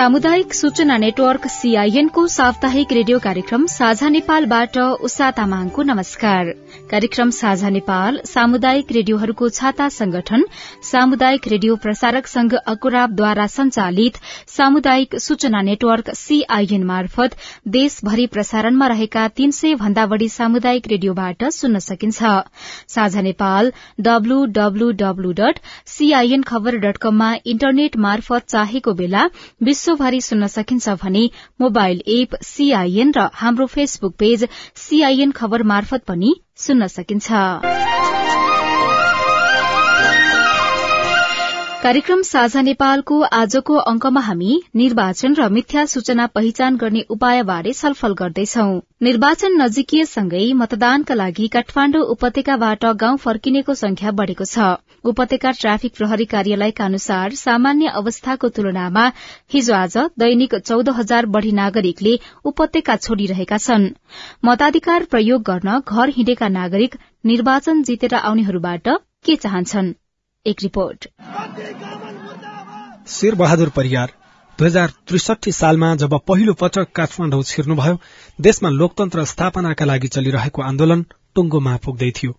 सामुदायिक सूचना network CIN को साप्ताहिक रेडियो कार्यक्रम साझा नेपालबाट उषा तामाङको नमस्कार। कार्यक्रम साझा नेपाल सामुदायिक रेडियोहरूको छाता संगठन सामुदायिक रेडियो प्रसारक संघ अकुराबद्वारा संचालित सामुदायिक सूचना नेटवर्क सीआईएन मार्फत देशभरि प्रसारणमा रहेका तीन सय भन्दा बढ़ी सामुदायिक रेडियोबाट सुन्न सकिन्छ। Sajha Nepal W W W dot कममा इन्टरनेट मार्फत चाहेको बेला विश्वभरि सुन्न सकिन्छ भने मोबाइल एप सीआईएन र हाम्रो फेसबुक पेज सीआईएन खबर मार्फत पनि सुन्न सकिन्छ कार्यक्रम साझा नेपालको आजको अंकमा हामी निर्वाचन र मिथ्या सूचना पहिचान गर्ने उपायबारे छलफल गर्दैछौ। निर्वाचन नजिकिएसँगै मतदानका लागि काठमाण्डु उपत्यकाबाट गाउँ फर्किनेको संख्या बढ़ेको छ। उपत्यका ट्राफिक प्रहरी कार्यालयका अनुसार सामान्य अवस्थाको तुलनामा हिजो आज दैनिक चौध हजार बढ़ी नागरिकले उपत्यका छोड़िरहेका छन्। मताधिकार प्रयोग गर्न घर हिँडेका नागरिक निर्वाचन जितेर आउनेहरूबाट के चाहन्छन्? एक रिपोर्ट। शेर बहादुर परियार दुई हजार त्रिसठी सालमा जब पहिलो पटक काठमाडौँ छिर्नुभयो देशमा लोकतन्त्र स्थापनाका लागि चलिरहेको आन्दोलन टुङ्गोमा पुग्दै थियो।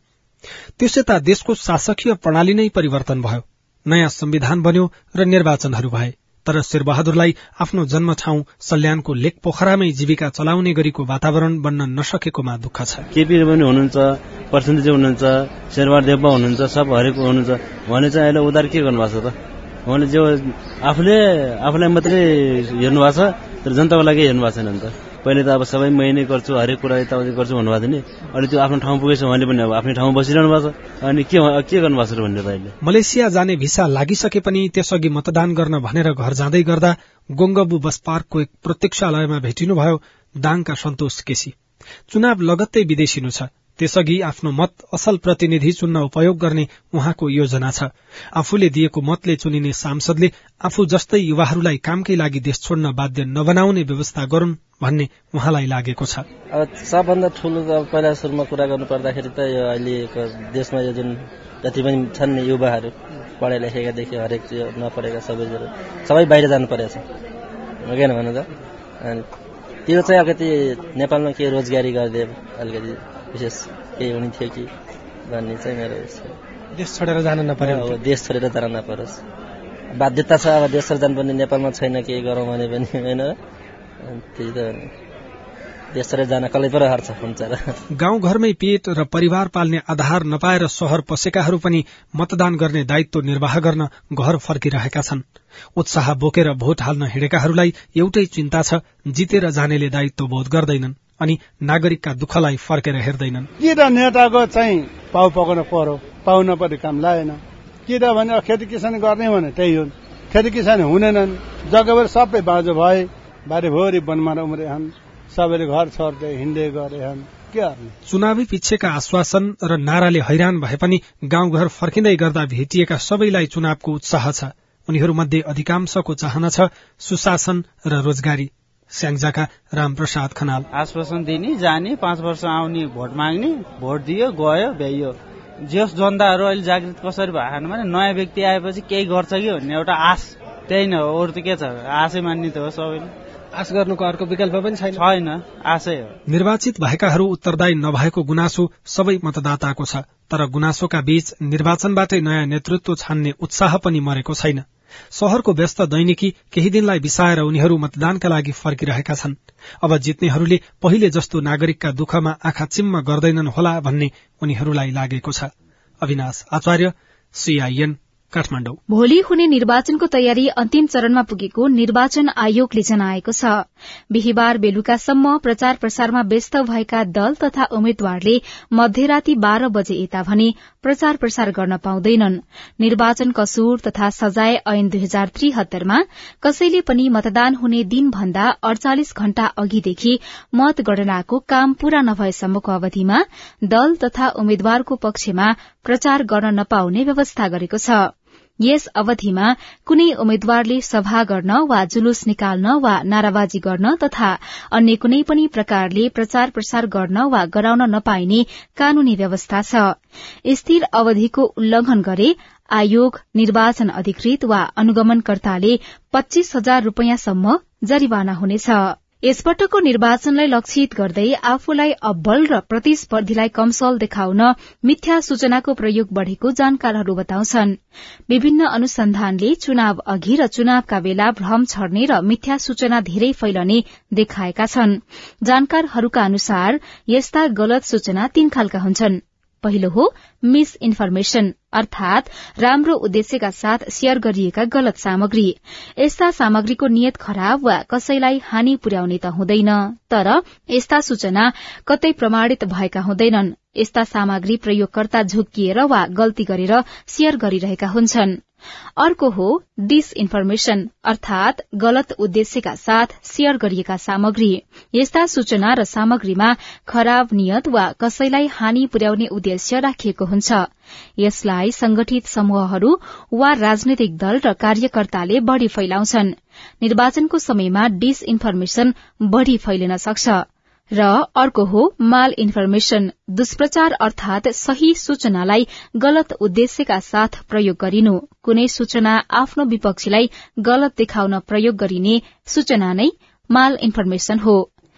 त्यसयता देशको शासकीय प्रणाली नै परिवर्तन भयो। नयाँ संविधान बन्यो र निर्वाचनहरू भए। तर शेरबहादुरलाई आफ्नो जन्म ठाउँ सल्यानको लेक पोखरामै जीविका चलाउने गरीको वातावरण बन्न नसकेकोमा दुःख छ। केपी पनि हुनुहुन्छ प्रसन्नजी हुनुहुन्छ शेरबहादुर देवबा हुनुहुन्छ सब हरेको हुनुहुन्छ। भने चाहिँ अहिले उधार के गर्नुभएको छ त? उहाँले जो आफूले आफूलाई मात्रै हेर्नु भएको छ तर जनताको लागि हेर्नु भएको छैन नि पहिले त अब सबै मै नै गर्छु हरेक कुरा यताउति गर्छु भन्नुभएको थियो नि। अहिले त्यो आफ्नो ठाउँ पुगेछ भने पनि अब आफ्नै ठाउँमा बसिरहनु भएको छ। अनि के के गर्नुभएको छ भन्ने त अहिले? मलेसिया जाने भिसा लागिसके पनि त्यसअघि मतदान गर्न भनेर घर जाँदै गर्दा गोङ्गबु बस पार्कको एक प्रत्यक्षालयमा भेटिनुभयो दाङका सन्तोष केसी। चुनाव लगत्तै विदेशिनु छ। त्यसअघि आफ्नो मत असल प्रतिनिधि चुन्न उपयोग गर्ने उहाँको योजना छ। आफूले दिएको मतले चुनिने सांसदले आफू जस्तै युवाहरूलाई कामकै लागि देश छोड्न बाध्य नबनाउने व्यवस्था गरून् भन्ने उहाँलाई लागेको छ। अब सबभन्दा ठुलो पहिला सुरुमा कुरा गर्नु पर्दाखेरि त यो अहिलेको देशमा यो जुन जति पनि छन् नि युवाहरू पढाइ लेखेकादेखि हरेक नपढेका सबैहरू सबै बाहिर जानु परेको छ। भन्नु त? त्यो चाहिँ अलिकति नेपालमा के रोजगारी गरिदिए अलिकति विशेष केही हुने थियो कि भन्ने चाहिँ मेरो देश छोडेर जान नपर्यो देश छोडेर जान नपरोस्। बाध्यता छ अब देश छोडेर जानुपर्ने नेपालमा छैन केही गरौँ भने पनि होइन। त्यही त देश छोडेर जान कसले पो हार्छ हुन्छ र। गाउँ घरमै पेट र परिवार पाल्ने आधार नपाएर शहर पसेकाहरू पनि मतदान गर्ने दायित्व निर्वाह गर्न घर फर्किरहेका छन्। उत्साह बोकेर भोट हाल्न हिँडेकाहरूलाई एउटै चिन्ता छ जितेर जानेले दायित्व बोध गर्दैनन्। अनि नागरिकका दुःखलाई फर्केर हेर्दैनन्। कि त नेताको चाहिँ पाउ पकाउन पर्यो? पाउ नपर्ने काम लाएन कि त भने खेती किसान गर्ने भने त्यही हुन्। खेती किसान हुनेनन्। जग्गाभरि सबै बाँझो भए बारीभरि वनमा उम्रेछन् सबैले घर छोड्दै हिँड्दै के गर्ने? चुनावी पिच्छेका आश्वासन र नाराले हैरान भए पनि गाउँघर फर्किँदै गर्दा भेटिएका सबैलाई चुनावको उत्साह छ। उनीहरूमध्ये अधिकांशको चाहना छ सुशासन र रोजगारी। स्याङ्जाका रामप्रसाद खनाल। आश्वासन दिने जाने पाँच वर्ष आउने भोट माग्ने भोट दियो गयो भ्याइयो। जस जनताहरू अहिले जागृत कसरी भएन भने नयाँ व्यक्ति आएपछि केही गर्छ कि भन्ने एउटा आश। त्यही नै हो अरू त के छ? आशै मान्ने त हो सबैले। आश गर्नुको अर्को विकल्प पनि छैन। छैन आशै हो। निर्वाचित भएकाहरू उत्तरदायी नभएको गुनासो सबै मतदाताको छ तर गुनासोका बीच निर्वाचनबाटै नयाँ नेतृत्व छान्ने उत्साह पनि मरेको छैन। शहरको व्यस्त दैनिकी केही दिनलाई बिसाएर उनीहरू मतदानका लागि फर्किरहेका छन्। अब जित्नेहरूले पहिले जस्तो नागरिकका दुःखमा आँखा चिम्म गर्दैनन् होला भन्ने उनीहरूलाई लागेको छ। अविनाश आचार्य सीआईएन काठमाडौँ। भोलि हुने निर्वाचनको तयारी अन्तिम चरणमा पुगेको निर्वाचन आयोगले जनाएको छ। बिहिबार बेलुकासम्म प्रचार प्रसारमा व्यस्त भएका दल तथा उम्मेद्वारले मध्यराती बाह्र बजे यता भने प्रचार प्रसार गर्न पाउँदैनन्। निर्वाचन कसूर तथा सजाय ऐन दुई हजार त्रिहत्तरमा कसैले पनि मतदान हुने दिनभन्दा अड़चालिस घण्टा अघिदेखि मतगणनाको काम पूरा नभएसम्मको अवधिमा दल तथा उम्मेद्वारको पक्षमा प्रचार गर्न नपाउने व्यवस्था गरेको छ। यस अवधिमा कुनै उम्मेद्वारले सभा गर्न वा जुलुस निकाल्न वा नाराबाजी गर्न तथा अन्य कुनै पनि प्रकारले प्रचार प्रसार गर्न वा गराउन नपाइने कानूनी व्यवस्था छ। स्थिर अवधिको उल्लंघन गरे आयोग निर्वाचन अधिकृत वा अनुगमनकर्ताले पच्चीस हजार रूपियाँसम्म जरिवाना हुनेछ। यसपटकको निर्वाचनलाई लक्षित गर्दै आफूलाई अब्बल र प्रतिस्पर्धीलाई कमसल देखाउन मिथ्या सूचनाको प्रयोग बढ़ेको जानकारहरू बताउँछन्। विभिन्न अनुसन्धानले चुनाव अघि र चुनावका बेला भ्रम छर्ने र मिथ्या सूचना धेरै फैलने देखाएका छन्। जानकारहरूका अनुसार यस्ता गलत सूचना तीन खालका हुन्छन्। पहिलो हो मिस इन्फर्मेशन अर्थात राम्रो उद्देश्यका साथ शेयर गरिएका गलत सामग्री। यस्ता सामग्रीको नियत खराब वा कसैलाई हानि पुर्याउने त हुँदैन तर यस्ता सूचना कतै प्रमाणित भएका हुँदैनन्। यस्ता सामग्री प्रयोगकर्ता झुक्किएर वा गल्ती गरेर शेयर गरिरहेका हुन्छन्। अर्को हो डिसइन्फर्मेशन अर्थात गलत उद्देश्यका साथ शेयर गरिएका सामग्री। यस्ता सूचना र सामग्रीमा खराब नियत वा कसैलाई हानि पुर्याउने उद्देश्य राखिएको हुन्छ। यसलाई संगठित समूहहरू वा राजनैतिक दल र कार्यकर्ताले बढ़ी फैलाउँछन्। निर्वाचनको समयमा डिसइन्फर्मेशन बढ़ी फैलिन सक्छ। र अर्को हो माल इन्फर्मेशन। दुष्प्रचार अर्थात सही सूचनालाई गलत उद्देश्यका साथ प्रयोग गरिनु। कुनै सूचना आफ्नो विपक्षीलाई गलत देखाउन प्रयोग गरिने सूचना नै माल इन्फर्मेशन हो।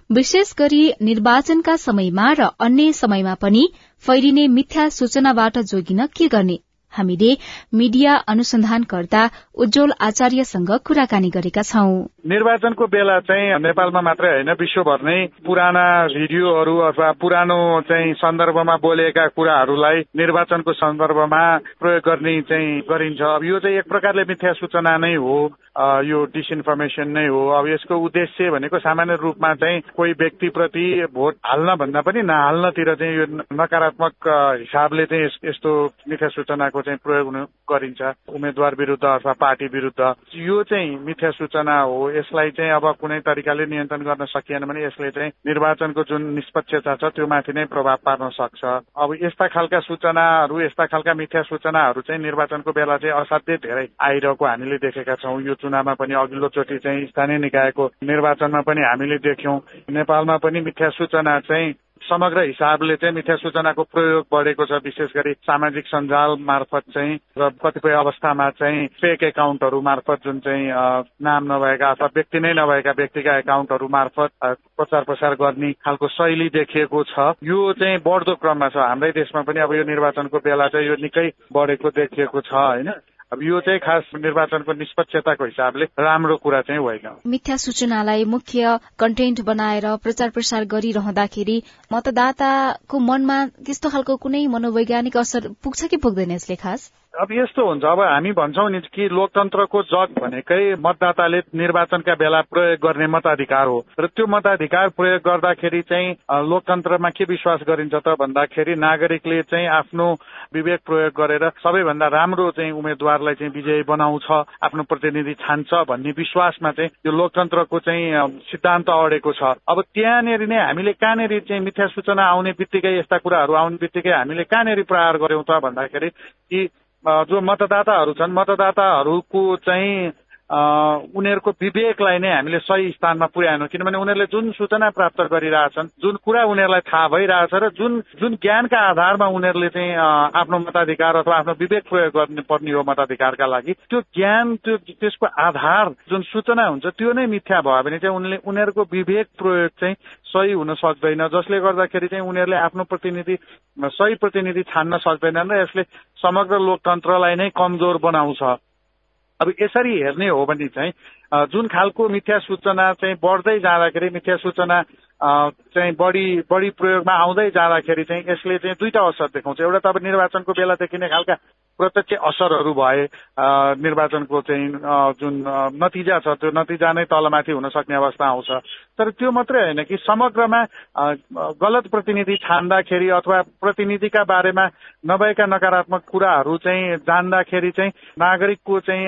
विशेष गरी निर्वाचनका समयमा र अन्य समयमा पनि फैलिने मिथ्या सूचनाबाट जोगिन के गर्ने? हामीले मीडिया अनुसन्धानकर्ता उज्जवल आचार्यसँग कुराकानी गरेका छौं। निर्वाचनको बेला चाहिँ नेपालमा मात्रै होइन विश्वभर नै पुराना भिडियोहरू अथवा पुरानो चाहिँ सन्दर्भमा बोलेका कुराहरूलाई निर्वाचनको सन्दर्भमा प्रयोग गर्ने चाहिँ गरिन्छ। अब यो चाहिँ एक प्रकारले मिथ्या सूचना नै हो। यो डिसइन्फर्मेसन नै हो। अब यसको उद्देश्य भनेको सामान्य रूपमा चाहिँ कोही व्यक्तिप्रति भोट हाल्न भन्दा पनि नहाल्नतिर चाहिँ यो नकारात्मक हिसाबले चाहिँ यस्तो मिथ्या सूचनाको चाहिँ प्रयोग गरिन्छ। उम्मेद्वार विरुद्ध अथवा पार्टी विरुद्ध। यो चाहिँ मिथ्या सूचना हो। यसलाई चाहिँ अब कुनै तरिकाले नियन्त्रण गर्न सकिएन भने यसले चाहिँ निर्वाचनको जुन निष्पक्षता छ त्यो माथि नै प्रभाव पार्न सक्छ। अब यस्ता खालका सूचनाहरू यस्ता खालका मिथ्या सूचनाहरू चाहिँ निर्वाचनको बेला चाहिँ असाध्यै धेरै आइरहेको हामीले देखेका छौँ। यो चुनावमा पनि अघिल्लो चोटि चाहिँ स्थानीय निकायको निर्वाचनमा पनि हामीले देख्यौँ। नेपालमा पनि मिथ्या सूचना चाहिँ समग्र हिसाबले चाहिँ मिथ्या सूचनाको प्रयोग बढेको छ विशेष गरी सामाजिक सञ्जाल मार्फत चाहिँ र कतिपय अवस्थामा चाहिँ फेक एकाउन्टहरू मार्फत जुन चाहिँ नाम नभएका अथवा व्यक्ति नै नभएका व्यक्तिका एकाउन्टहरू मार्फत प्रचार प्रसार गर्ने खालको शैली देखिएको छ। यो चाहिँ बढ्दो क्रममा छ। हाम्रै देशमा पनि अब यो निर्वाचनको बेला चाहिँ यो निकै बढेको देखिएको छ होइन? अब यो चाहिँ खास निर्वाचनको निष्पक्षताको हिसाबले राम्रो कुरा चाहिँ होइन। मिथ्या सूचनालाई मुख्य कन्टेन्ट बनाएर प्रचार प्रसार गरिरहँदाखेरि मतदाताको मनमा त्यस्तो खालको कुनै मनोवैज्ञानिक असर पुग्छ कि पुग्दैन यसले खास? अब यस्तो हुन्छ अब हामी भन्छौँ नि कि लोकतन्त्रको जग भनेकै मतदाताले निर्वाचनका बेला प्रयोग गर्ने मताधिकार हो। र त्यो मताधिकार प्रयोग गर्दाखेरि चाहिँ लोकतन्त्रमा के विश्वास गरिन्छ त भन्दाखेरि नागरिकले चाहिँ आफ्नो विवेक प्रयोग गरेर सबैभन्दा राम्रो चाहिँ उम्मेद्वारलाई चाहिँ विजयी बनाउँछ आफ्नो प्रतिनिधि छान्छ भन्ने विश्वासमा चाहिँ यो लोकतन्त्रको चाहिँ सिद्धान्त अडेको छ। अब त्यहाँनिर नै हामीले कहाँनिर चाहिँ मिथ्या सूचना आउने बित्तिकै यस्ता कुराहरू आउने बित्तिकै हामीले कहाँनिर प्रहार गर्यौँ त भन्दाखेरि कि जो मतदाताहरू छन् मतदाताहरूको चाहिँ उनीहरूको विवेकलाई नै हामीले सही स्थानमा पुर्याएनौँ। किनभने उनीहरूले जुन सूचना प्राप्त गरिरहेछन् जुन कुरा उनीहरूलाई थाहा भइरहेछ र जुन जुन ज्ञानका आधारमा उनीहरूले चाहिँ आफ्नो मताधिकार अथवा आफ्नो विवेक प्रयोग गर्नु पर्ने हो मताधिकारका लागि त्यो ज्ञान त्यो त्यसको आधार जुन सूचना हुन्छ त्यो नै मिथ्या भयो। भने चाहिँ उनले उनीहरूको विवेक प्रयोग चाहिँ सही हुन सक्दैन जसले गर्दाखेरि चाहिँ उनीहरूले आफ्नो प्रतिनिधि सही प्रतिनिधि छान्न सक्दैनन् र यसले समग्र लोकतन्त्रलाई नै कमजोर बनाउँछ। अब यसरी हेर्ने हो भने चाहिँ जुन खालको मिथ्या सूचना चाहिँ बढ्दै जाँदाखेरि मिथ्या सूचना चाहिँ बढी बढी प्रयोगमा आउँदै जाँदाखेरि चाहिँ यसले चाहिँ दुईटा असर देखाउँछ। एउटा त अब निर्वाचनको बेला देखिने खालका प्रत्यक्ष असरहरू भए निर्वाचनको चाहिँ जुन नतिजा छ त्यो नतिजा नै तलमाथि हुन सक्ने अवस्था आउँछ। तर त्यो मात्रै होइन कि समग्रमा गलत प्रतिनिधि छान्दाखेरि अथवा प्रतिनिधिका बारेमा नभएका नकारात्मक कुराहरू चाहिँ जान्दाखेरि चाहिँ नागरिकको चाहिँ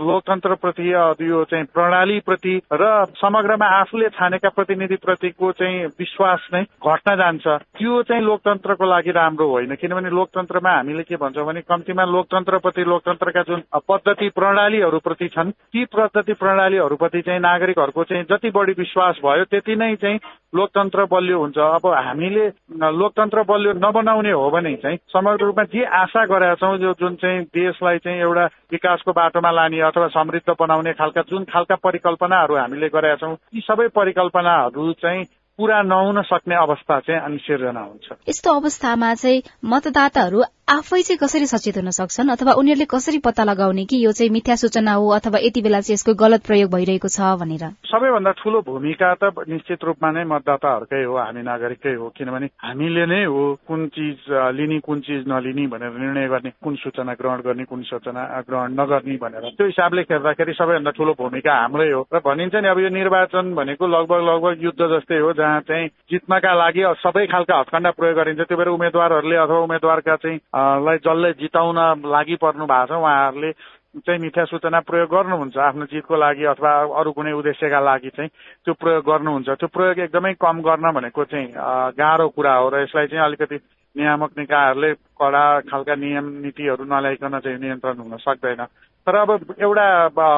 लोकतन्त्रप्रति यो चाहिँ प्रणालीप्रति र समग्रमा आफूले छानेका प्रतिनिधिप्रतिको चाहिँ विश्वास नै घट्न जान्छ। त्यो चाहिँ लोकतन्त्रको लागि राम्रो होइन। किनभने लोकतन्त्रमा हामीले के भन्छौँ भने कम्तीमा लोकतन्त्रप्रति लोकतन्त्रका जुन पद्धति प्रणालीहरूप्रति छन् ती पद्धति प्रणालीहरूप्रति चाहिँ नागरिकहरूको चाहिँ जति बढी विश्वास भयो त्यति नै चाहिँ लोकतन्त्र बलियो हुन्छ। अब हामीले लोकतन्त्र बलियो नबनाउने हो भने चाहिँ समग्र रूपमा जे आशा गरेका छौँ यो जुन चाहिँ देशलाई चाहिँ एउटा विकासको बाटोमा लाने अथवा समृद्ध बनाउने खालका जुन खालका परिकल्पनाहरू हामीले गरेका छौँ ती सबै परिकल्पनाहरू चाहिँ पूरा नहुन सक्ने अवस्था चाहिँ अनि सिर्जना हुन्छ। यस्तो अवस्थामा चाहिँ मतदाताहरू आफै चाहिँ कसरी सचेत हुन सक्छन् अथवा उनीहरूले कसरी पत्ता लगाउने कि यो चाहिँ मिथ्या सूचना हो अथवा यति बेला चाहिँ यसको गलत प्रयोग भइरहेको छ भनेर? सबैभन्दा ठूलो भूमिका त निश्चित रूपमा नै मतदाताहरूकै हो हामी नागरिककै हो किनभने हामीले नै हो कुन चिज लिने कुन चिज नलिने भनेर निर्णय गर्ने कुन सूचना ग्रहण गर्ने कुन सूचना ग्रहण नगर्ने भनेर। त्यो हिसाबले हेर्दाखेरि सबैभन्दा ठूलो भूमिका हाम्रै हो। र भनिन्छ नि अब यो निर्वाचन भनेको लगभग लगभग युद्ध जस्तै हो जहाँ चाहिँ जित्नका लागि सबै खालका हत्कण्डा प्रयोग गरिन्छ। त्यो भएर उम्मेद्वारहरूले अथवा उम्मेद्वारका चाहिँ लाई जसले जिताउन लागि पर्नु भएको छ उहाँहरूले चाहिँ मिथ्या सूचना प्रयोग गर्नुहुन्छ आफ्नो जितको लागि अथवा अरू कुनै उद्देश्यका लागि चाहिँ त्यो प्रयोग गर्नुहुन्छ। त्यो प्रयोग एकदमै कम गर्न भनेको चाहिँ गाह्रो कुरा हो र यसलाई चाहिँ अलिकति नियामक निकायहरूले कडा खालका नियम नीतिहरू नल्याइकन चाहिँ नियन्त्रण हुन सक्दैन। तर अब एउटा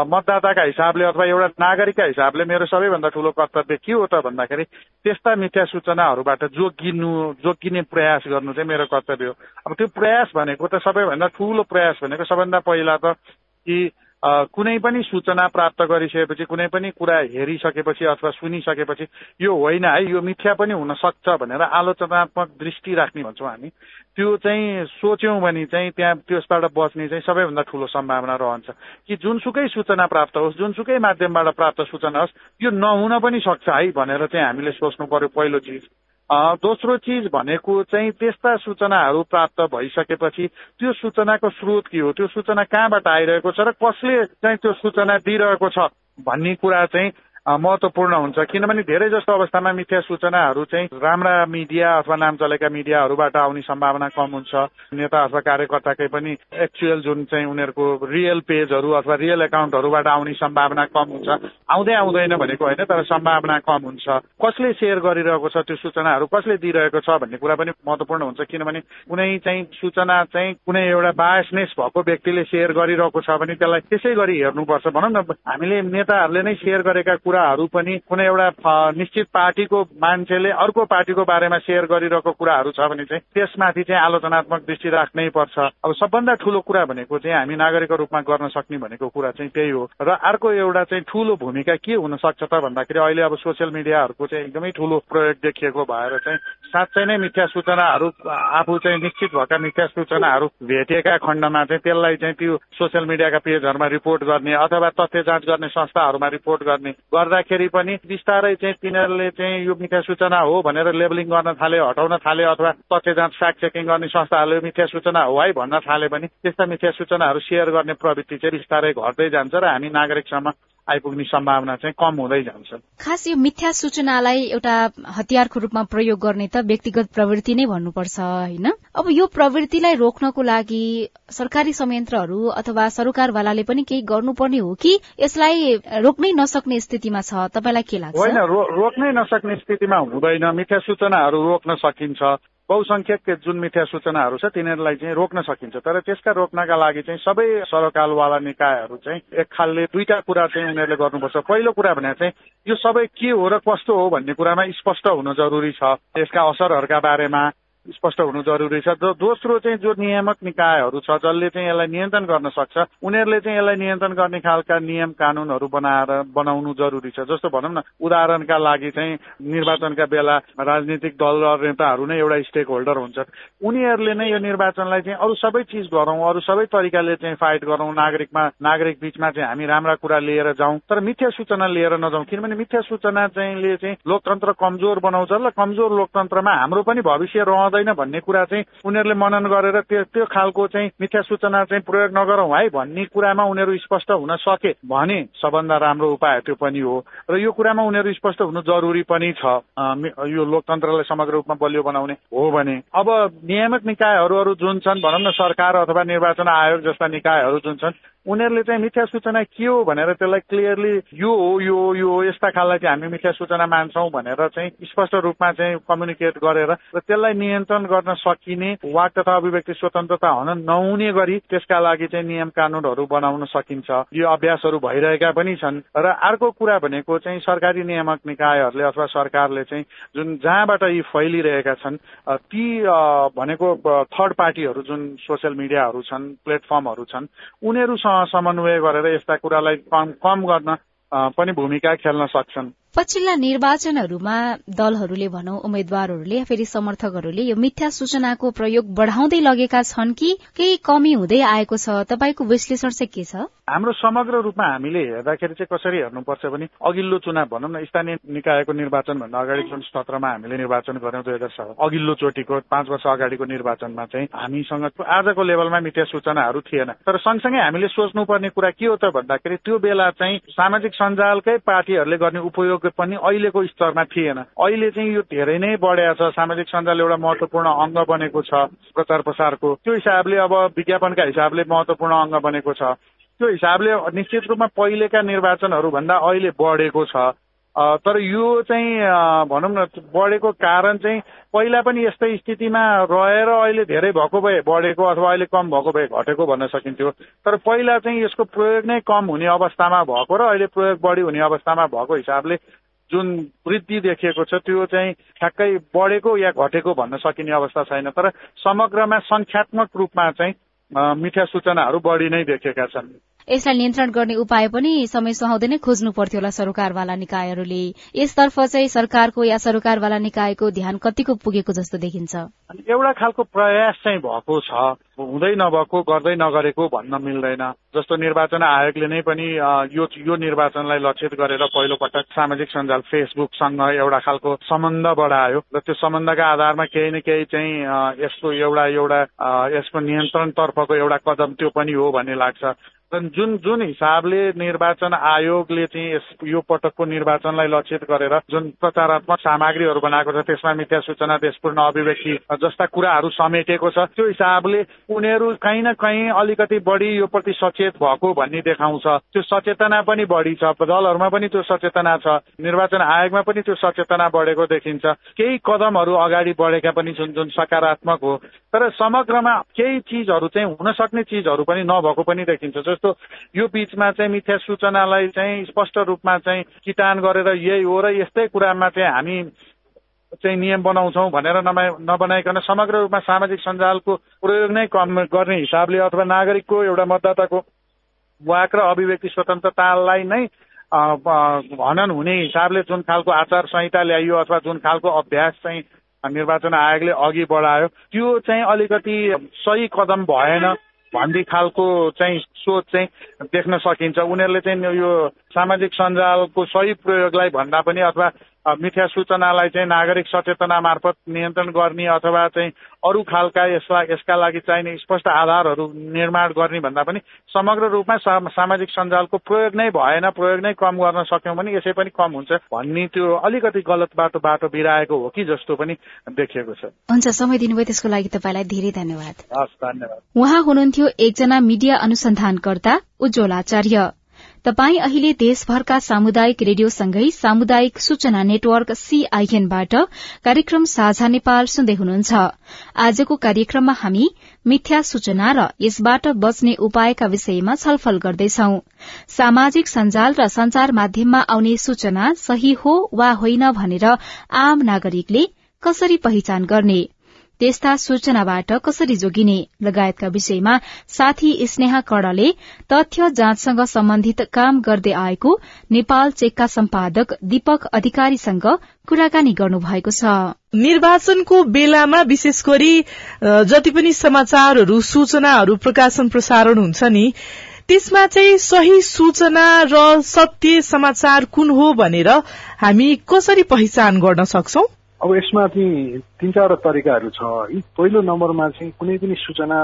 मतदाताका हिसाबले अथवा एउटा नागरिकका हिसाबले मेरो सबैभन्दा ठुलो कर्तव्य के हो त भन्दाखेरि त्यस्ता मिथ्या सूचनाहरूबाट जोगिनु जोगिने प्रयास गर्नु चाहिँ मेरो कर्तव्य हो। अब त्यो प्रयास भनेको त सबैभन्दा ठुलो प्रयास भनेको सबभन्दा पहिला त कि कुनै पनि सूचना प्राप्त गरिसकेपछि कुनै पनि कुरा हेरिसकेपछि अथवा सुनिसकेपछि यो होइन है यो मिथ्या पनि हुन सक्छ भनेर आलोचनात्मक दृष्टि राख्ने भन्छौँ हामी। त्यो चाहिँ सोच्यौँ भने चाहिँ त्यहाँ त्यसबाट बच्ने चाहिँ सबैभन्दा ठुलो सम्भावना रहन्छ। कि जुनसुकै सूचना प्राप्त होस् जुनसुकै माध्यमबाट प्राप्त सूचना होस् यो नहुन पनि सक्छ है भनेर चाहिँ हामीले सोच्नु पर्यो पहिलो चिज। दोस्रो चिज भनेको चाहिँ त्यस्ता सूचनाहरू प्राप्त भइसकेपछि त्यो सूचनाको स्रोत के हो? त्यो सूचना कहाँबाट आइरहेको छ र कसले चाहिँ त्यो सूचना दिइरहेको छ भन्ने कुरा चाहिँ महत्वपूर्ण हुन्छ। किनभने धेरै जस्तो अवस्थामा मिथ्या सूचनाहरू चाहिँ राम्रा मिडिया अथवा नाम चलेका मिडियाहरूबाट आउने सम्भावना कम हुन्छ। नेता अथवा कार्यकर्ताकै पनि एक्चुअल जुन चाहिँ उनीहरूको रियल पेजहरू अथवा रियल एकाउन्टहरूबाट आउने सम्भावना कम हुन्छ। आउँदै आउँदैन भनेको होइन तर सम्भावना कम हुन्छ। कसले सेयर गरिरहेको छ त्यो सूचनाहरू कसले दिइरहेको छ भन्ने कुरा पनि महत्वपूर्ण हुन्छ। किनभने कुनै चाहिँ सूचना चाहिँ कुनै एउटा बायसनेस भएको व्यक्तिले सेयर गरिरहेको छ भने त्यसलाई त्यसै गरी हेर्नुपर्छ। भनौँ न हामीले नेताहरूले नै सेयर गरेका कुरा कुराहरू पनि कुनै एउटा निश्चित पार्टीको मान्छेले अर्को पार्टीको बारेमा सेयर गरिरहेको कुराहरू छ भने चाहिँ त्यसमाथि चाहिँ आलोचनात्मक दृष्टि राख्नै पर्छ। अब सबभन्दा ठुलो कुरा भनेको चाहिँ हामी नागरिकको रूपमा गर्न सक्ने भनेको कुरा चाहिँ त्यही हो। र अर्को एउटा चाहिँ ठुलो भूमिका के हुन सक्छ त भन्दाखेरि अहिले अब सोसियल मिडियाहरूको चाहिँ एकदमै ठुलो प्रयोग देखिएको भएर चाहिँ साँच्चै नै मिथ्या सूचनाहरू आफू चाहिँ निश्चित भएका मिथ्या सूचनाहरू भेटिएका खण्डमा चाहिँ त्यसलाई चाहिँ त्यो सोसियल मिडियाका पेजहरूमा रिपोर्ट गर्ने अथवा तथ्य जाँच गर्ने संस्थाहरूमा रिपोर्ट गर्ने गर्दाखेरि पनि बिस्तारै चाहिँ तिनीहरूले चाहिँ यो मिथ्या सूचना हो भनेर लेबलिङ गर्न थाल्यो हटाउन थाल्यो अथवा तथ्य जाँच फ्याक्ट चेकिङ गर्ने संस्थाहरूले मिथ्या सूचना हो है भन्न थाले पनि त्यस्ता मिथ्या सूचनाहरू सेयर गर्ने प्रवृत्ति चाहिँ बिस्तारै घट्दै जान्छ र हामी नागरिकसम्म आइपुग्ने सम्भावना चाहिँ कम हुँदै जान्छ। खास यो मिथ्या सूचनालाई एउटा हतियारको रूपमा प्रयोग गर्ने त व्यक्तिगत प्रवृत्ति नै भन्नुपर्छ होइन? अब यो प्रवृत्तिलाई रोक्नको लागि सरकारी संयन्त्रहरू अथवा सरकारवालाले पनि केही गर्नुपर्ने हो कि यसलाई रोक्नै नसक्ने स्थितिमा छ? तपाईँलाई के लाग्छ? होइन रोक्नै नसक्ने स्थितिमा हुँदैन। मिथ्या सूचनाहरू रोक्न सकिन्छ। बहुसंख्यक जुन मिथ्या सूचनाहरू छ तिनीहरूलाई चाहिँ रोक्न सकिन्छ। तर त्यसका रोक्नका लागि चाहिँ सबै सरकारवाला निकायहरू चाहिँ एक खालले दुईटा कुरा चाहिँ उनीहरूले गर्नुपर्छ। पहिलो कुरा भने चाहिँ यो सबै के हो र कस्तो हो भन्ने कुरामा स्पष्ट हुन जरुरी छ। यसका असरहरूका बारेमा स्पष्ट हुनु जरुरी छ। दोस्रो चाहिँ जो नियामक निकायहरू छ जसले चाहिँ यसलाई नियन्त्रण गर्न सक्छ उनीहरूले चाहिँ यसलाई नियन्त्रण गर्ने खालका नियम कानूनहरू बनाएर बनाउनु जरुरी छ। जस्तो भनौँ न उदाहरणका लागि चाहिँ निर्वाचनका बेला राजनीतिक दल र नेताहरू नै एउटा स्टेक होल्डर हुन्छन्। उनीहरूले नै यो निर्वाचनलाई चाहिँ अरू सबै चिज गरौँ अरू सबै तरिकाले चाहिँ फाइट गरौँ। नागरिकमा नागरिक बीचमा चाहिँ हामी राम्रा कुरा लिएर जाउँ तर मिथ्या सूचना लिएर नजाउँ। किनभने मिथ्या सूचना चाहिँ चाहिँ लोकतन्त्र कमजोर बनाउँछ र कमजोर लोकतन्त्रमा हाम्रो पनि भविष्य रहँदैन हुँदैन भन्ने कुरा चाहिँ उनीहरूले मनन गरेर त्यो त्यो खालको चाहिँ मिथ्या सूचना चाहिँ प्रयोग नगरौँ है भन्ने कुरामा उनीहरू स्पष्ट हुन सके भने सबभन्दा राम्रो उपाय त्यो पनि हो। र यो कुरामा उनीहरू स्पष्ट हुनु जरुरी पनि छ। यो लोकतन्त्रलाई समग्र रूपमा बलियो बनाउने हो भने। अब नियामक निकायहरू जुन छन् भनौँ न सरकार अथवा निर्वाचन आयोग जस्ता निकायहरू जुन छन् उनीहरूले चाहिँ मिथ्या सूचना के हो भनेर त्यसलाई क्लियरली यो हो यो यो यस्ता खाललाई चाहिँ हामी मिथ्या सूचना मान्छौँ भनेर चाहिँ स्पष्ट रूपमा चाहिँ कम्युनिकेट गरेर र त्यसलाई नियन्त्रण गर्न सकिने वाक तथा अभिव्यक्ति स्वतन्त्रता हुन नहुने गरी त्यसका लागि चाहिँ नियम कानूनहरू बनाउन सकिन्छ। यो अभ्यासहरू भइरहेका पनि छन् र अर्को कुरा भनेको चाहिँ सरकारी नियामक निकायहरूले अथवा सरकारले चाहिँ जुन जहाँबाट यी फैलिरहेका छन् ती भनेको थर्ड पार्टीहरू जुन सोसियल मिडियाहरू छन् प्लेटफर्महरू छन् उनीहरूसँग समन्वय गरेर यस्ता कुरालाई कम कम गर्न पनि भूमिका खेल्न सक्छन्। पछिल्ला निर्वाचनहरूमा दलहरूले भनौं उम्मेद्वारहरूले फेरि समर्थकहरूले यो मिथ्या सूचनाको प्रयोग बढ़ाउँदै लगेका छन् कि केही कमी हुँदै आएको छ? तपाईँको विश्लेषण चाहिँ के छ? हाम्रो समग्र रूपमा हामीले हेर्दाखेरि चाहिँ कसरी हेर्नुपर्छ भने अघिल्लो चुनाव भनौँ न स्थानीय निकायको निर्वाचन भन्दा अगाडि जुन सत्रमा हामीले निर्वाचन गर्यौं दुई हजार सात अघिल्लो चोटिको पाँच वर्ष अगाडिको निर्वाचनमा चाहिँ हामीसँग आजको लेभलमा मिथ्या सूचनाहरू थिएन। तर सँगसँगै हामीले सोच्नुपर्ने कुरा के हो त भन्दाखेरि त्यो बेला चाहिँ सामाजिक सञ्जालकै पार्टीहरूले गर्ने उपयोग पनि अहिलेको स्तरमा थिएन। अहिले चाहिँ यो धेरै नै बढेको छ। सामाजिक सञ्जाल एउटा महत्वपूर्ण अङ्ग बनेको छ प्रचार प्रसारको। त्यो हिसाबले अब विज्ञापनका हिसाबले महत्वपूर्ण अङ्ग बनेको छ। त्यो हिसाबले निश्चित रूपमा पहिलेका निर्वाचनहरू भन्दा अहिले बढेको छ। तर यो चाहिँ भनौँ न बढेको कारण चाहिँ पहिला पनि यस्तै स्थितिमा रहेर अहिले धेरै भएको भए बढेको अथवा अहिले कम भएको भए घटेको भन्न सकिन्थ्यो। तर पहिला चाहिँ यसको प्रयोग नै कम हुने अवस्थामा भएको र अहिले प्रयोग बढी हुने अवस्थामा भएको हिसाबले जुन वृद्धि देखिएको छ त्यो चाहिँ ठ्याक्कै बढेको या घटेको भन्न सकिने अवस्था छैन। तर समग्रमा संख्यात्मक रूपमा चाहिँ मिथ्या सूचनाहरू बढी नै देखेका छन्। यसलाई नियन्त्रण गर्ने उपाय पनि समय सुहाउँदै नै खोज्नु पर्थ्यो होला सरकारवाला निकायहरूले। यसतर्फ चाहिँ सरकारको या सरकारवाला निकायको ध्यान कतिको पुगेको जस्तो देखिन्छ। एउटा खालको प्रयास चाहिँ भएको छ। हुँदै नभएको गर्दै नगरेको भन्न मिल्दैन। जस्तो निर्वाचन आयोगले नै पनि यो यो निर्वाचनलाई लक्षित गरेर पहिलो पटक सामाजिक सञ्जाल फेसबुकसँग एउटा खालको सम्बन्ध बढायो र त्यो सम्बन्धका आधारमा केही न केही चाहिँ यसको एउटा एउटा यसको नियन्त्रणतर्फको एउटा कदम त्यो पनि हो भन्ने लाग्छ। जुन जुन हिसाबले निर्वाचन आयोगले चाहिँ यो पटकको निर्वाचनलाई लक्षित गरेर जुन प्रचारात्मक सामग्रीहरू बनाएको छ त्यसमा मिथ्या सूचना देशपूर्ण अभिव्यक्ति जस्ता कुराहरू समेटेको छ त्यो हिसाबले उनीहरू कहीँ न कहीँ अलिकति बढी यो प्रति सचेत भएको भन्ने देखाउँछ। त्यो सचेतना पनि बढी छ दलहरूमा पनि त्यो सचेतना छ निर्वाचन आयोगमा पनि त्यो सचेतना बढेको देखिन्छ। केही कदमहरू अगाडि बढेका पनि छन् जुन सकारात्मक हो। तर समग्रमा केही चिजहरू चाहिँ हुन सक्ने चिजहरू पनि नभएको पनि देखिन्छ। जस्तो यो बिचमा चाहिँ मिथ्या सूचनालाई चाहिँ स्पष्ट रूपमा चाहिँ किटान गरेर यही हो र यस्तै कुरामा चाहिँ हामी चाहिँ नियम बनाउँछौँ भनेर नबनाइकन समग्र रूपमा सामाजिक सञ्जालको प्रयोग नै कम गर्ने हिसाबले अथवा नागरिकको एउटा मतदाताको वाक र अभिव्यक्ति स्वतन्त्रतालाई नै हनन हुने हिसाबले जुन खालको आचार संहिता ल्याइयो अथवा जुन खालको अभ्यास चाहिँ निर्वाचन आयोगले अघि बढायो। त्यो चाहिँ अलिकति सही कदम भएन भन्ने खालको चाहिँ सोच चाहिँ देख्न सकिन्छ। उनीहरूले चाहिँ यो सामाजिक सञ्जालको सही प्रयोगलाई भन्दा पनि अथवा मिथ्या सूचनालाई चाहिँ नागरिक सचेतना मार्फत नियन्त्रण गर्ने अथवा चाहिँ अरू खालका यसलाई यसका लागि चाहिने स्पष्ट आधारहरू निर्माण गर्ने भन्दा पनि समग्र रूपमा सामाजिक सञ्जालको प्रयोग नै भएन प्रयोग नै कम गर्न सक्यौँ भने यसै पनि कम हुन्छ भन्ने त्यो अलिकति गलत बाटो बाटो बिराएको हो कि जस्तो पनि देखिएको छ। हुन्छ समय दिनुभयो त्यसको लागि तपाईँलाई धेरै धन्यवाद। हस् धन्यवाद। उहाँ हुनुहुन्थ्यो एकजना मिडिया अनुसन्धानकर्ता उज्जवल आचार्य तपाई अहिले देशभरका सामुदायिक रेडियोसँगै सामुदायिक सूचना नेटवर्क सीआईएनबाट कार्यक्रम साझा नेपाल सुन्दै हुनुहुन्छ। आजको कार्यक्रममा हामी मिथ्या सूचना र यसबाट बच्ने उपायका विषयमा छलफल गर्दैछौ। सामाजिक सञ्जाल र संचार माध्यममा आउने सूचना सही हो वा होइन भनेर आम नागरिकले कसरी पहिचान गर्ने? त्यस्ता सूचनाबाट कसरी जोगिने? लगायतका विषयमा साथी स्नेहा कड़ले तथ्य जाँचसँग सम्बन्धित काम गर्दै आएको नेपाल चेकका सम्पादक दीपक अधिकारीसँग कुराकानी गर्नुभएको छ। निर्वाचनको बेलामा विशेष गरी जति पनि समाचारहरू सूचनाहरू प्रकाशन प्रसारण हुन्छ नि त्यसमा चाहिँ सही सूचना र सत्य समाचार कुन हो भनेर हामी कसरी पहिचान गर्न सक्छौं? अब यसमा चाहिँ तिन चारवटा तरिकाहरू छ है। पहिलो नम्बरमा चाहिँ कुनै पनि सूचना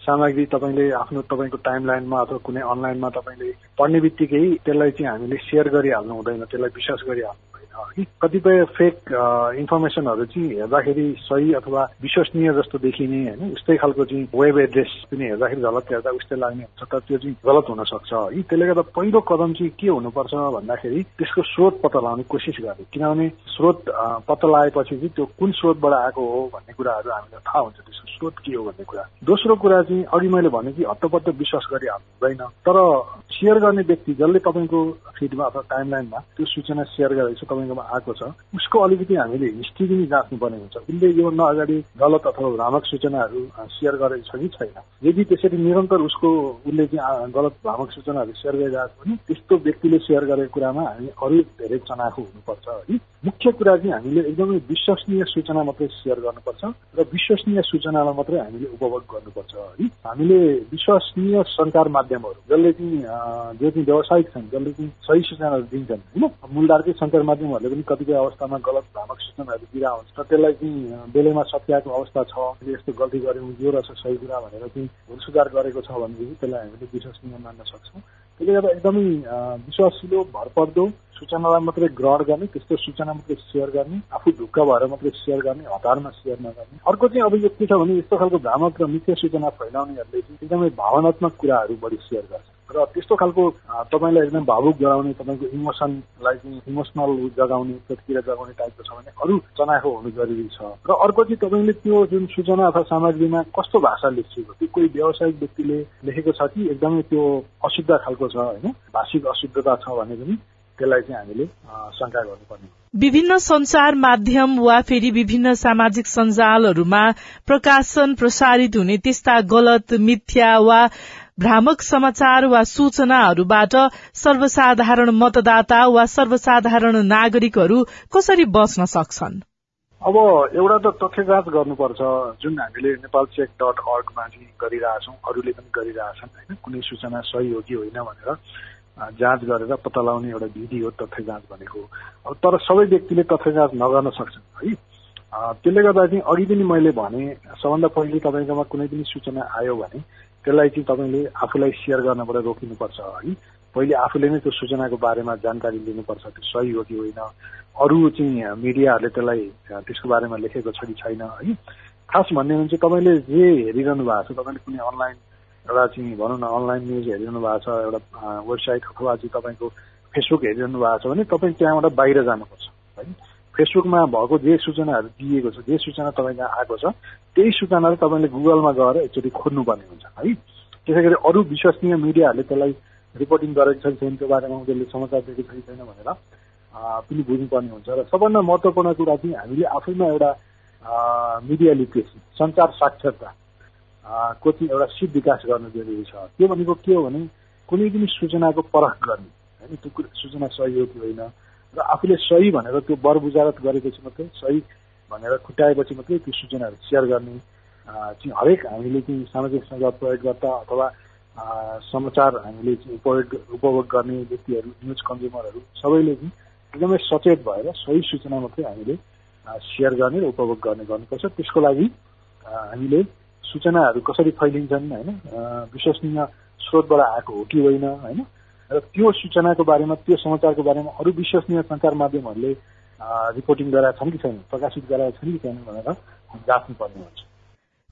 सामग्री तपाईँले आफ्नो तपाईँको टाइम लाइनमा अथवा कुनै अनलाइनमा तपाईँले पढ्ने बित्तिकै त्यसलाई चाहिँ हामीले सेयर गरिहाल्नु हुँदैन त्यसलाई विश्वास गरिहाल्नु है। कतिपय फेक इन्फर्मेसनहरू चाहिँ हेर्दाखेरि सही अथवा विश्वसनीय जस्तो देखिने होइन उस्तै खालको चाहिँ वेब एड्रेस पनि हेर्दाखेरि झलक हेर्दा उस्तै लाग्ने हुन्छ तर त्यो चाहिँ गलत हुन सक्छ है। त्यसले गर्दा पहिलो कदम चाहिँ के हुनुपर्छ भन्दाखेरि त्यसको स्रोत पत्ता लगाउने कोसिस गर्ने। किनभने स्रोत पत्ता लगाएपछि चाहिँ त्यो कुन स्रोतबाट आएको हो भन्ने कुराहरू हामीलाई थाहा हुन्छ त्यसको स्रोत के हो भन्ने कुरा। दोस्रो कुरा चाहिँ अघि मैले भने कि हत्तपत्त विश्वास गरिहाल्नु हुँदैन तर सेयर गर्ने व्यक्ति जसले तपाईँको फिडमा अथवा टाइमलाइनमा त्यो सूचना सेयर गरेको छ तपाईँकोमा आएको छ उसको अलिकति हामीले हिस्ट्री पनि जाँच्नुपर्ने हुन्छ। उसले योभन्दा अगाडि गलत अथवा भ्रामक सूचनाहरू सेयर गरेको छ कि छैन। यदि त्यसरी निरन्तर उसको उसले चाहिँ गलत भ्रामक सूचनाहरू सेयर गरिरहेको छ भने त्यस्तो व्यक्तिले सेयर गरेको कुरामा हामी अरू धेरै चनाखो हुनुपर्छ है। मुख्य कुरा चाहिँ हामीले एकदमै विश्वसनीय सूचना मात्रै सेयर गर्नुपर्छ र विश्वसनीय सूचनालाई मात्रै हामीले उपभोग गर्नुपर्छ है। हामीले विश्वसनीय सञ्चार माध्यमहरू जसले चाहिँ जो चाहिँ व्यावसायिक छन् जसले चाहिँ सही सूचनाहरू दिन्छन् होइन। मूलधारकै सञ्चार माध्यमहरूले पनि कतिपय अवस्थामा गलत भ्रामक सूचनाहरू दिइरहेको हुन्छ र त्यसलाई चाहिँ बेलैमा सत्याएको अवस्था छ यस्तो गल्ती गऱ्यौँ यो रहेछ सही कुरा भनेर चाहिँ भुल सुधार गरेको छ भनेदेखि त्यसलाई हामीले विश्वसनीय मान्न सक्छौँ। त्यसले गर्दा एकदमै विश्वासिलो भरपर्दो सूचनालाई मात्रै ग्रहण गर्ने त्यस्तो सूचना मात्रै सेयर गर्ने आफू ढुक्क भएर मात्रै सेयर गर्ने हतारमा सेयर नगर्ने। अर्को चाहिँ अब यो के छ भने यस्तो खालको भ्रामक र मिथ्या सूचना फैलाउनेहरूले चाहिँ एकदमै भावनात्मक कुराहरू बढी सेयर गर्छ र त्यस्तो खालको तपाईँलाई एकदम भावुक गराउने तपाईँको इमोसनलाई चाहिँ इमोसनल जगाउने प्रतिक्रिया जगाउने टाइपको छ भने अरू चनाखो हुनु जरुरी छ। र अर्को चाहिँ तपाईँले त्यो जुन सूचना अथवा सामग्रीमा कस्तो भाषा लेखिएको त्यो कोही व्यावसायिक व्यक्तिले लेखेको छ कि एकदमै त्यो अशुद्ध खालको छ होइन? भाषिक अशुद्धता छ भने पनि त्यसलाई चाहिँ हामीले शङ्का गर्नुपर्ने विभिन्न संचार माध्यम वा फेरि विभिन्न सामाजिक सञ्जालहरूमा प्रकाशन प्रसारित हुने त्यस्ता गलत मिथ्या वा भ्रामक समाचार वा सूचनाहरूबाट सर्वसाधारण मतदाता वा सर्वसाधारण नागरिकहरू कसरी बच्न सक्छन्? अब एउटा त तथ्य जाँच गर्नुपर्छ जुन हामीले नेपाल चेक डट अर्गमा चाहिँ गरिरहेछौँ अरूले पनि गरिरहेछन् होइन? कुनै सूचना सही हो कि होइन भनेर। जाँच गरेर पत्ता लगाउने एउटा विधि हो तथ्य जाँच भनेको तर सबै व्यक्तिले तथ्य जाँच नगर्न सक्छन् है? त्यसले गर्दा चाहिँ अघि पनि मैले भने सबभन्दा पहिले तपाईँकोमा कुनै पनि सूचना आयो भने त्यसलाई चाहिँ तपाईँले आफूलाई सेयर गर्नबाट रोकिनुपर्छ है? पहिले आफूले नै त्यो सूचनाको बारेमा जानकारी लिनुपर्छ त्यो सही हो कि होइन? अरू चाहिँ मिडियाहरूले त्यसलाई त्यसको बारेमा लेखेको छ कि छैन है? खास भन्ने हो भने चाहिँ तपाईँले जे हेरिरहनु भएको छ तपाईँले कुनै अनलाइन एउटा चाहिँ भनौँ न अनलाइन न्युज हेरिरहनु भएको छ एउटा वेबसाइट अथवा चाहिँ तपाईँको फेसबुक हेरिरहनु भएको छ भने तपाईँ त्यहाँबाट बाहिर जानुपर्छ है फेसबुकमा भएको जे सूचनाहरू दिएको छ जे सूचना तपाईँको आएको छ त्यही सूचनाहरू तपाईँले गुगलमा गएर एकचोटि खोज्नुपर्ने हुन्छ है? त्यसै गरी अरू विश्वसनीय मिडियाहरूले त्यसलाई रिपोर्टिङ गरेको छ कि छैन त्यो बारेमा उनीहरूले समाचार दिएको छ कि छैन भनेर पनि बुझ्नुपर्ने हुन्छ। र सबभन्दा महत्त्वपूर्ण कुरा चाहिँ हामीले आफैमा एउटा मिडिया लिट्रेसी सञ्चार साक्षरता। को चाहिँ एउटा सिप विकास गर्नु जरुरी छ। त्यो भनेको के हो भने कुनै पनि सूचनाको परख गर्ने होइन त्यो सूचना सही हो कि होइन र आफूले सही भनेर त्यो बर बुझारत गरेपछि मात्रै सही भनेर खुट्याएपछि मात्रै त्यो सूचनाहरू सेयर गर्ने चाहिँ हरेक हामीले चाहिँ सामाजिक सञ्जाल प्रयोगकर्ता अथवा समाचार हामीले चाहिँ उपयोग उपभोग गर्ने व्यक्तिहरू न्युज कन्ज्युमरहरू सबैले चाहिँ एकदमै सचेत भएर सही सूचना मात्रै हामीले सेयर गर्ने र उपभोग गर्ने गर्नुपर्छ। त्यसको लागि हामीले सूचनाहरू कसरी फैलिन्छन् होइन? विश्वसनीय स्रोतबाट आएको हो कि होइन होइन? र त्यो सूचनाको बारेमा त्यो समाचारको बारेमा अरू विश्वसनीय सञ्चार माध्यमहरूले रिपोर्टिङ गराएका छन् कि छैन प्रकाशित गराएका छन् कि छैन भनेर जाँच्नुपर्ने हुन्छ।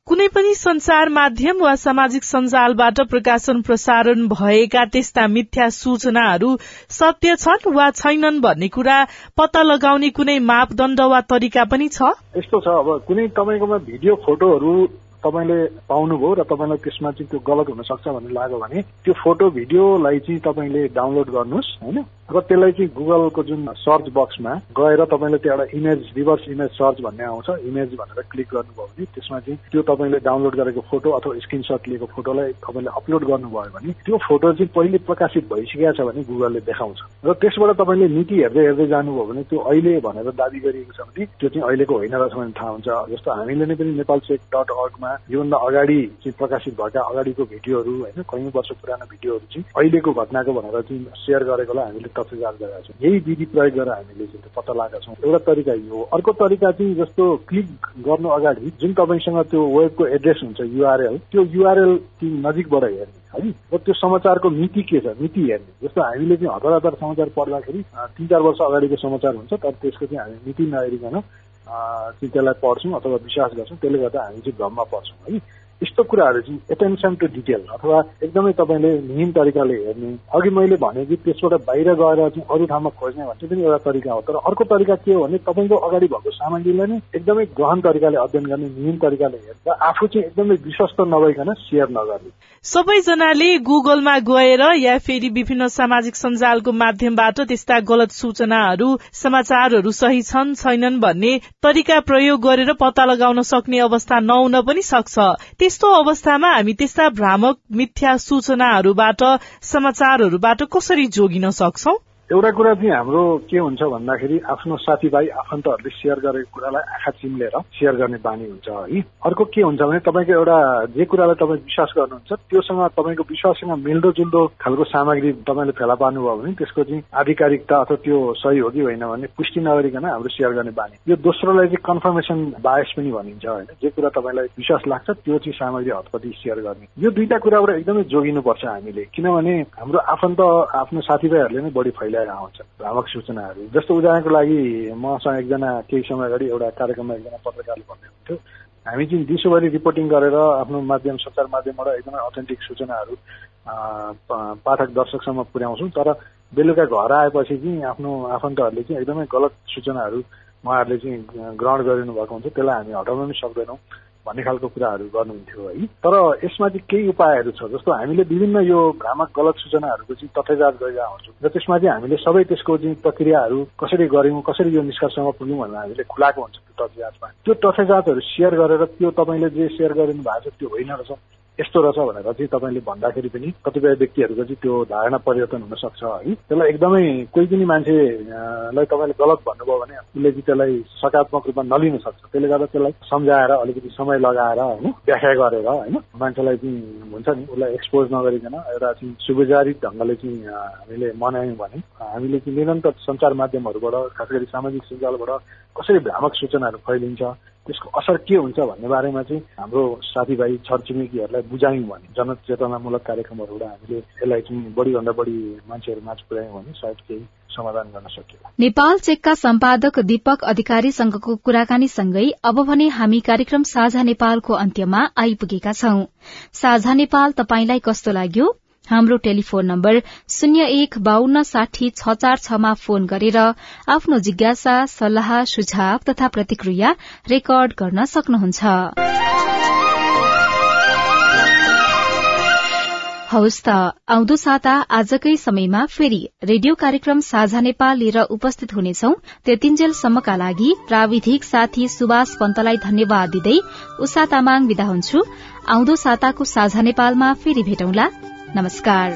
कुनै पनि संचार माध्यम वा सामाजिक सञ्जालबाट प्रकाशन प्रसारण भएका त्यस्ता मिथ्या सूचनाहरू सत्य छन् वा छैनन् भन्ने कुरा पत्ता लगाउने कुनै मापदण्ड वा तरिका पनि छ? यस्तो छ अब कुनै तपाईँकोमा भिडियो फोटोहरू तपाईँले पाउनुभयो र तपाईँलाई त्यसमा चाहिँ त्यो गलत हुन सक्छ भन्ने लाग्यो भने त्यो फोटो भिडियोलाई चाहिँ तपाईँले डाउनलोड गर्नुहोस् होइन? र त्यसलाई चाहिँ गुगलको जुन सर्च बक्समा गएर तपाईँले त्यो एउटा इमेज रिभर्स इमेज सर्च भन्ने आउँछ। इमेज भनेर क्लिक गर्नुभयो भने त्यसमा चाहिँ त्यो तपाईँले डाउनलोड गरेको फोटो अथवा स्क्रिनसट लिएको फोटोलाई तपाईँले अपलोड गर्नुभयो भने त्यो फोटो चाहिँ पहिले प्रकाशित भइसकेको छ भने गुगलले देखाउँछ। र त्यसबाट तपाईँले नीति हेर्दै हेर्दै जानुभयो भने त्यो अहिले भनेर दावी गरिएको छ भने त्यो चाहिँ अहिलेको होइन रहेछ भने थाहा हुन्छ। जस्तो हामीले नै पनि नेपाल चेक डट अर्गमा योभन्दा अगाडि चाहिँ प्रकाशित भएका अगाडिको भिडियोहरू होइन कैयौँ वर्ष पुरानो भिडियोहरू चाहिँ अहिलेको घटनाको भनेर चाहिँ सेयर गरेकोलाई हामीले तथ्य जाँच गरेका छौँ। यही विधि प्रयोग गरेर हामीले चाहिँ पत्ता लगाएका छौँ एउटा तरिका यो अर्को तरिका चाहिँ जस्तो क्लिक गर्नु अगाडि जुन तपाईँसँग त्यो वेबको एड्रेस हुन्छ युआरएल त्यो युआरएल नजिकबाट हेर्ने है? र त्यो समाचारको मिति के छ? मिति हेर्ने। जस्तो हामीले चाहिँ हतार हतार समाचार पढ्दाखेरि तिन चार वर्ष अगाडिको समाचार हुन्छ तर त्यसको चाहिँ हामी मिति नहेरिकन चाहिँ त्यसलाई पढ्छौँ अथवा विश्वास गर्छौँ। त्यसले गर्दा हामी चाहिँ भ्रममा पर्छौँ है? यस्तो कुराहरू चाहिँ एटेन्सन टु डिटेल अथवा एकदमै तपाईँले मिहिन तरिकाले हेर्ने। अघि मैले भने कि त्यसबाट बाहिर गएर चाहिँ अरू ठाउँमा खोज्ने भन्ने पनि एउटा तरिका हो। तर अर्को तरिका के हो भने तपाईँको अगाडि भएको सामग्रीलाई नै एकदमै गहन तरिकाले अध्ययन गर्ने मिहिन तरिकाले हेर्दा आफू चाहिँ एकदमै विश्वस्त नभइकन सेयर नगर्ने। सबैजनाले गुगलमा गएर या फेरि विभिन्न सामाजिक सञ्जालको माध्यमबाट त्यस्ता गलत सूचनाहरू समाचारहरू सही छन् छैनन् भन्ने तरिका प्रयोग गरेर पत्ता लगाउन सक्ने अवस्था नहुन पनि सक्छ। त्यस्तो अवस्थामा हामी त्यस्ता भ्रामक मिथ्या सूचनाहरूबाट समाचारहरूबाट कसरी जोगिन सक्छौ? एउटा कुरा चाहिँ हाम्रो के हुन्छ भन्दाखेरि आफ्नो साथीभाइ आफन्तहरूले सेयर गरेको कुरालाई आँखा चिम्लेर सेयर गर्ने बानी हुन्छ है। अर्को के हुन्छ भने तपाईँको एउटा जे कुरालाई तपाईँ विश्वास गर्नुहुन्छ त्योसँग तपाईँको विश्वाससँग मिल्दो जुल्दो खालको सामग्री तपाईँले फेला पार्नुभयो भने त्यसको चाहिँ आधिकारिकता अथवा त्यो सही हो कि होइन भने पुष्टि नगरिकन हाम्रो सेयर गर्ने बानी। यो दोस्रोलाई चाहिँ कन्फर्मेसन बायस पनि भनिन्छ होइन। जे कुरा तपाईँलाई विश्वास लाग्छ त्यो चाहिँ सामग्री हतपति सेयर गर्ने। यो दुईटा कुराबाट एकदमै जोगिनुपर्छ हामीले। किनभने हाम्रो आफन्त आफ्नो साथीभाइहरूले नै बढी फैला ल्याएर आउँछ भ्रामक सूचनाहरू। जस्तो उदाहरणको लागि मसँग एकजना केही समय अगाडि एउटा कार्यक्रममा एकजना पत्रकारले भन्दै हुन्थ्यो हामी चाहिँ दिउँसोभरि रिपोर्टिङ गरेर आफ्नो माध्यम सञ्चार माध्यमबाट एकदमै अथेन्टिक सूचनाहरू पाठक दर्शकसम्म पुर्याउँछौँ। तर बेलुका घर आएपछि चाहिँ आफ्नो आफन्तहरूले चाहिँ एकदमै गलत सूचनाहरू उहाँहरूले चाहिँ ग्रहण गरिनु भएको हुन्छ। त्यसलाई हामी हटाउन पनि सक्दैनौँ। भन्ने खालको कुराहरू गर्नुहुन्थ्यो है। तर यसमा चाहिँ केही उपायहरू छ जस्तो हामीले विभिन्न यो भ्रामक गलत सूचनाहरूको चाहिँ तथ्य जाँच गरेर आउँछौँ र त्यसमा चाहिँ हामीले सबै त्यसको चाहिँ प्रक्रियाहरू कसरी गऱ्यौँ कसरी यो निष्कर्षमा पुग्यौँ भनेर हामीले खुलाएको हुन्छ त्यो तथ्य जाँचमा त्यो तथ्य जाँचहरू सेयर गरेर त्यो तपाईँले जे सेयर गरिनु भएको छ त्यो होइन रहेछ। यस्तो रहेछ भनेर चाहिँ तपाईँले भन्दाखेरि पनि कतिपय व्यक्तिहरूको चाहिँ त्यो धारणा परिवर्तन हुन सक्छ है। त्यसलाई एकदमै कोही पनि मान्छेलाई तपाईँले गलत भन्नुभयो भने उसले चाहिँ त्यसलाई सकारात्मक रूपमा नलिन सक्छ। त्यसले गर्दा त्यसलाई सम्झाएर अलिकति समय लगाएर होइन व्याख्या गरेर होइन मान्छेलाई चाहिँ हुन्छ नि उसलाई एक्सपोज नगरिकन एउटा चाहिँ सुविचारित ढङ्गले चाहिँ हामीले मनायौँ भने हामीले चाहिँ निरन्तर सञ्चार माध्यमहरूबाट खास गरी सामाजिक सञ्जालबाट कसरी भ्रामक सूचनाहरू फैलिन्छ त्यसको असर के हुन्छ भन्ने बारेमा चाहिँ हाम्रो साथीभाइ छरछिमेकीहरूलाई बुझायौँ भने जनचेतनामूलक कार्यक्रमहरूबाट हामीले यसलाई चाहिँ बढीभन्दा बढी मान्छेहरू माझ पुर्यायौँ भने सायद केही समाधान गर्न सकियो। नेपाल चेकका सम्पादक दीपक अधिकारीसँगको कुराकानीसँगै अब भने हामी कार्यक्रम साझा नेपालको अन्त्यमा आइपुगेका छौं। साझा नेपाल तपाईंलाई कस्तो लाग्यो? हाम्रो टेलिफोन नम्बर शून्य एक बान्न साठी छ चार छमा फोन गरेर आफ्नो जिज्ञासा सल्लाह सुझाव तथा प्रतिक्रिया रेकर्ड गर्न सक्नुहुन्छ। हवस् त आउँदो साता आजकै समयमा फेरि रेडियो कार्यक्रम साझा नेपाल लिएर उपस्थित हुनेछौ। त्यतिन्जेलसम्मका लागि प्राविधिक साथी सुभाष पन्तलाई धन्यवाद दिँदै उषा तामाङ विदा हुन्छु। आउँदो साताको साझा नेपालमा फेरि भेटौंला। नमस्कार।